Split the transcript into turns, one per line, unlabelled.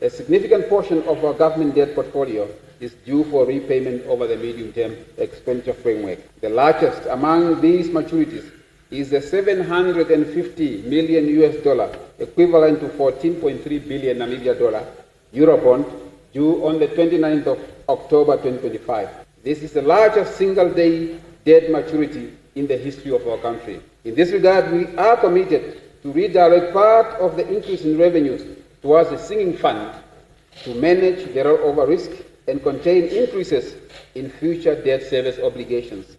A significant portion of our government debt portfolio is due for repayment over the medium-term expenditure framework. The largest among these maturities is the 750 million US dollar, equivalent to 14.3 billion Namibia dollar, Eurobond, due on the 29th of October 2025. This is the largest single-day debt maturity in the history of our country. In this regard, we are committed to redirect part of the increase in revenues towards a sinking fund to manage the rollover risk and contain increases in future debt service obligations.